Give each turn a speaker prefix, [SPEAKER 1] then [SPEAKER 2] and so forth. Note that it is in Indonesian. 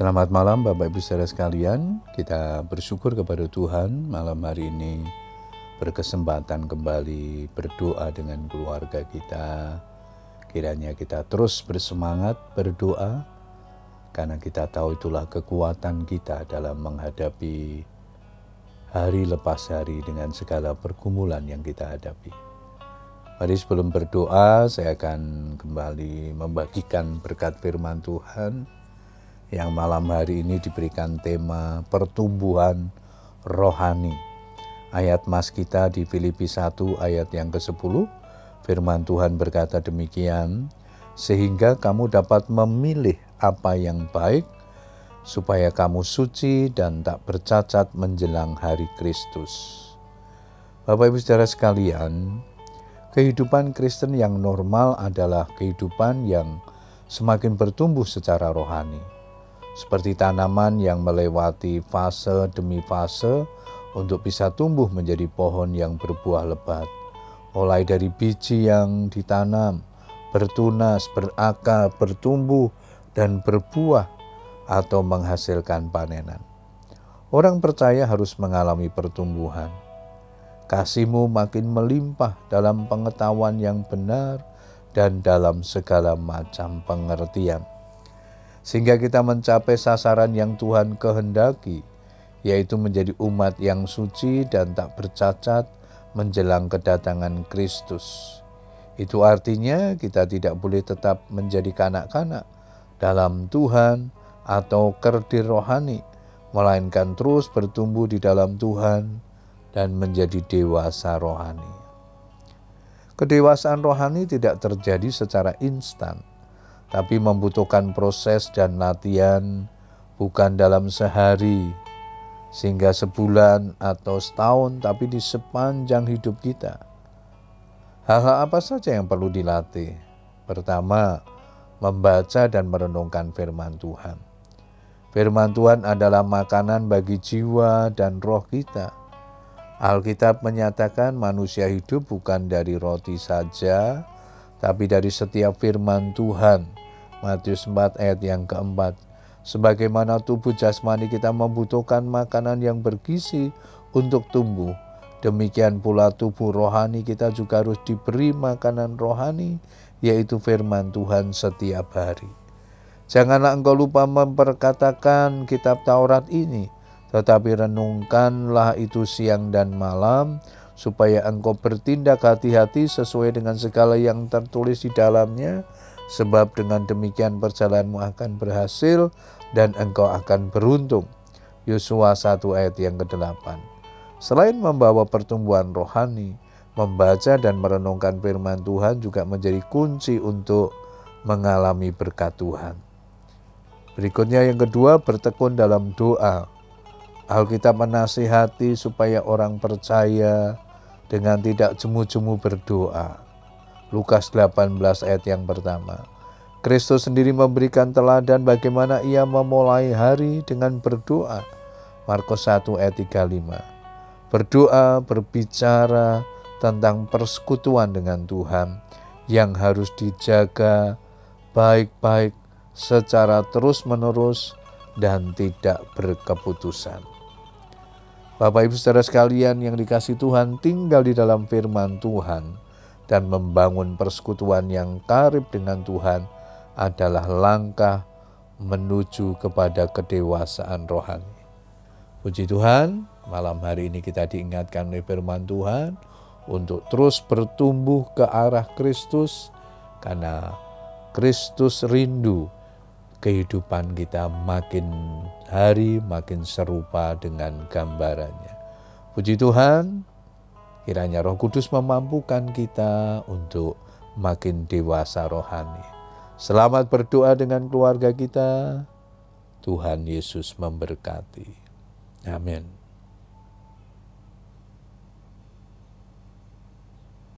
[SPEAKER 1] Selamat malam Bapak Ibu saudara sekalian. Kita bersyukur kepada Tuhan malam hari ini berkesempatan kembali berdoa dengan keluarga kita. Kiranya kita terus bersemangat berdoa karena kita tahu itulah kekuatan kita dalam menghadapi hari lepas hari dengan segala pergumulan yang kita hadapi. Mari sebelum berdoa saya akan kembali membagikan berkat firman Tuhan yang malam hari ini diberikan tema pertumbuhan rohani. Ayat mas kita di Filipi 1 ayat yang ke-10, firman Tuhan berkata demikian, sehingga kamu dapat memilih apa yang baik, supaya kamu suci dan tak bercacat menjelang hari Kristus. Bapak Ibu saudara sekalian, kehidupan Kristen yang normal adalah kehidupan yang semakin bertumbuh secara rohani seperti tanaman yang melewati fase demi fase untuk bisa tumbuh menjadi pohon yang berbuah lebat. Mulai dari biji yang ditanam, bertunas, berakar, bertumbuh, dan berbuah atau menghasilkan panenan. Orang percaya harus mengalami pertumbuhan. Kasihmu makin melimpah dalam pengetahuan yang benar dan dalam segala macam pengertian sehingga kita mencapai sasaran yang Tuhan kehendaki, yaitu menjadi umat yang suci dan tak bercacat menjelang kedatangan Kristus. Itu artinya kita tidak boleh tetap menjadi kanak-kanak dalam Tuhan atau kerdir rohani, melainkan terus bertumbuh di dalam Tuhan dan menjadi dewasa rohani. Kedewasaan rohani tidak terjadi secara instan, tapi membutuhkan proses dan latihan bukan dalam sehari, sehingga sebulan atau setahun, tapi di sepanjang hidup kita. Hal-hal apa saja yang perlu dilatih? Pertama, membaca dan merenungkan firman Tuhan. Firman Tuhan adalah makanan bagi jiwa dan roh kita. Alkitab menyatakan manusia hidup bukan dari roti saja, tapi dari setiap firman Tuhan Matius 4 ayat yang keempat. Sebagaimana tubuh jasmani kita membutuhkan makanan yang bergizi untuk tumbuh, demikian pula tubuh rohani kita juga harus diberi makanan rohani, yaitu firman Tuhan setiap hari. Janganlah engkau lupa memperkatakan kitab Taurat ini, tetapi renungkanlah itu siang dan malam, supaya engkau bertindak hati-hati sesuai dengan segala yang tertulis di dalamnya, sebab dengan demikian perjalananmu akan berhasil dan engkau akan beruntung. Yosua 1 ayat yang ke-8. Selain membawa pertumbuhan rohani, membaca dan merenungkan firman Tuhan juga menjadi kunci untuk mengalami berkat Tuhan. Berikutnya yang kedua, bertekun dalam doa. Alkitab menasihati supaya orang percaya dengan tidak jemu-jemu berdoa. Lukas 18 ayat yang pertama. Kristus sendiri memberikan teladan bagaimana ia memulai hari dengan berdoa. Markus 1 ayat 35. Berdoa berbicara tentang persekutuan dengan Tuhan yang harus dijaga baik-baik secara terus-menerus dan tidak berkeputusan. Bapak Ibu Saudara sekalian yang dikasih Tuhan tinggal di dalam firman Tuhan dan membangun persekutuan yang karib dengan Tuhan adalah langkah menuju kepada kedewasaan rohani. Puji Tuhan, malam hari ini kita diingatkan oleh firman Tuhan untuk terus bertumbuh ke arah Kristus karena Kristus rindu kehidupan kita makin hari makin serupa dengan gambarannya. Puji Tuhan, Kiranya Roh Kudus memampukan kita untuk makin dewasa rohani. Selamat berdoa dengan keluarga kita. Tuhan Yesus memberkati. Amin.